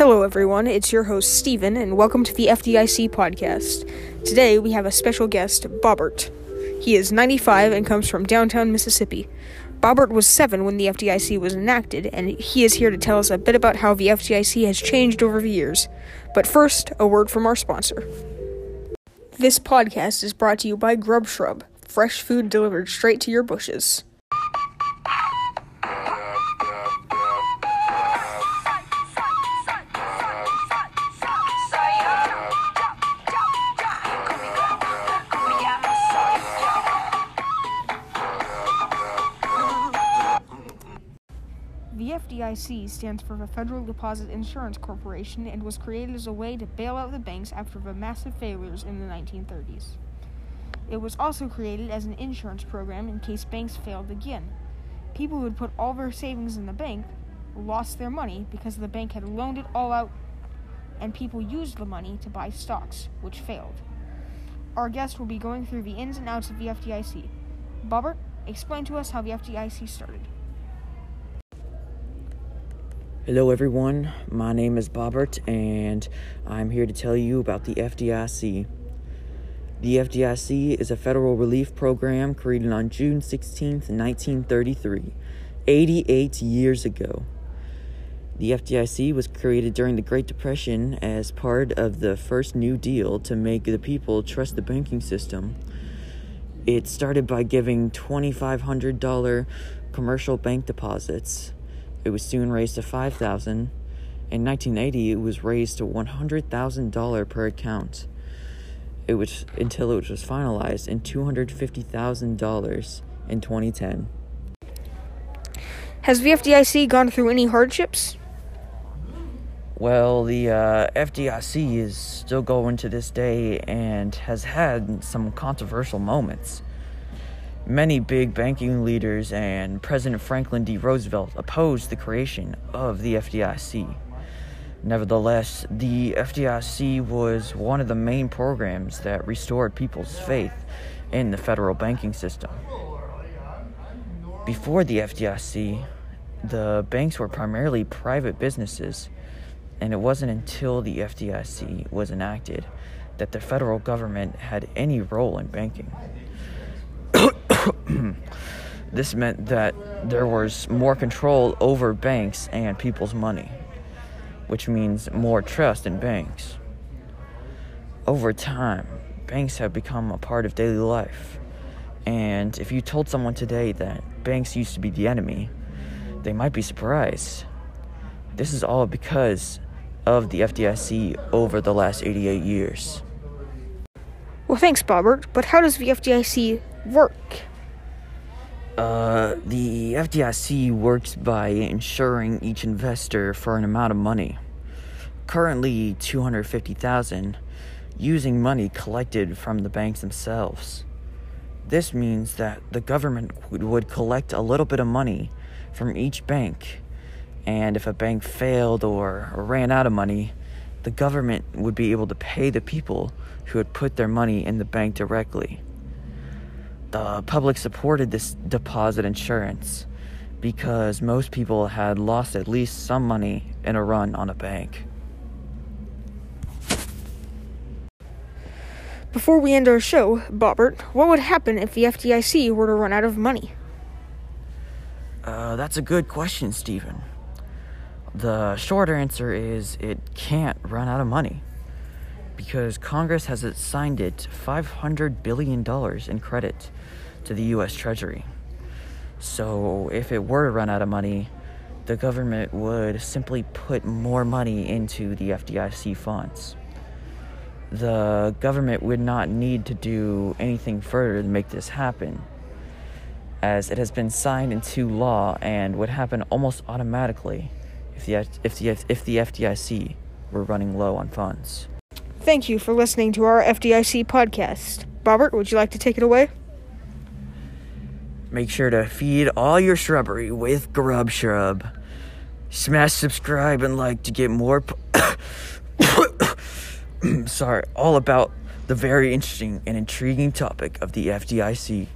Hello, everyone. It's your host, Steven, and welcome to the FDIC podcast. Today, we have a special guest, Bobbert. He is 95 and comes from downtown Mississippi. Bobbert was 7 when the FDIC was enacted, and he is here to tell us a bit about how the FDIC has changed over the years. But first, a word from our sponsor. This podcast is brought to you by Grub Shrub, fresh food delivered straight to your bushes. FDIC stands for the Federal Deposit Insurance Corporation and was created as a way to bail out the banks after the massive failures in the 1930s. It was also created as an insurance program in case banks failed again. People who had put all their savings in the bank lost their money because the bank had loaned it all out and people used the money to buy stocks, which failed. Our guest will be going through the ins and outs of the FDIC. Bobbert, explain to us how the FDIC started. Hello, everyone. My name is Bobbert, and I'm here to tell you about the FDIC. The FDIC is a federal relief program created on June 16, 1933, 88 years ago. The FDIC was created during the Great Depression as part of the first New Deal to make the people trust the banking system. It started by giving $2,500 commercial bank deposits it was soon raised to 5000 In 1980, it was raised to $100,000 per account. It was until it was finalized in $250,000 in 2010. Has the FDIC gone through any hardships? Well, the uh, FDIC is still going to this day and has had some controversial moments. Many big banking leaders and President Franklin D. Roosevelt opposed the creation of the FDIC. Nevertheless, the FDIC was one of the main programs that restored people's faith in the federal banking system. Before the FDIC, the banks were primarily private businesses, and it wasn't until the FDIC was enacted that the federal government had any role in banking. Hmm. this meant that there was more control over banks and people's money, which means more trust in banks. Over time, banks have become a part of daily life. And if you told someone today that banks used to be the enemy, they might be surprised. This is all because of the FDIC over the last 88 years. Well, thanks, Bobbert, but how does the FDIC work? Uh, the FDIC works by insuring each investor for an amount of money. Currently, 250,000 using money collected from the banks themselves. This means that the government would collect a little bit of money from each bank, and if a bank failed or ran out of money, the government would be able to pay the people who had put their money in the bank directly the public supported this deposit insurance because most people had lost at least some money in a run on a bank. Before we end our show, Bobbert, what would happen if the FDIC were to run out of money? Uh, that's a good question, Stephen. The short answer is it can't run out of money because Congress has assigned it $500 billion in credit to the US Treasury. So if it were to run out of money, the government would simply put more money into the FDIC funds. The government would not need to do anything further to make this happen, as it has been signed into law and would happen almost automatically if the, if the, if the FDIC were running low on funds. Thank you for listening to our FDIC podcast. Robert, would you like to take it away? Make sure to feed all your shrubbery with Grub Shrub. Smash subscribe and like to get more. Sorry, all about the very interesting and intriguing topic of the FDIC.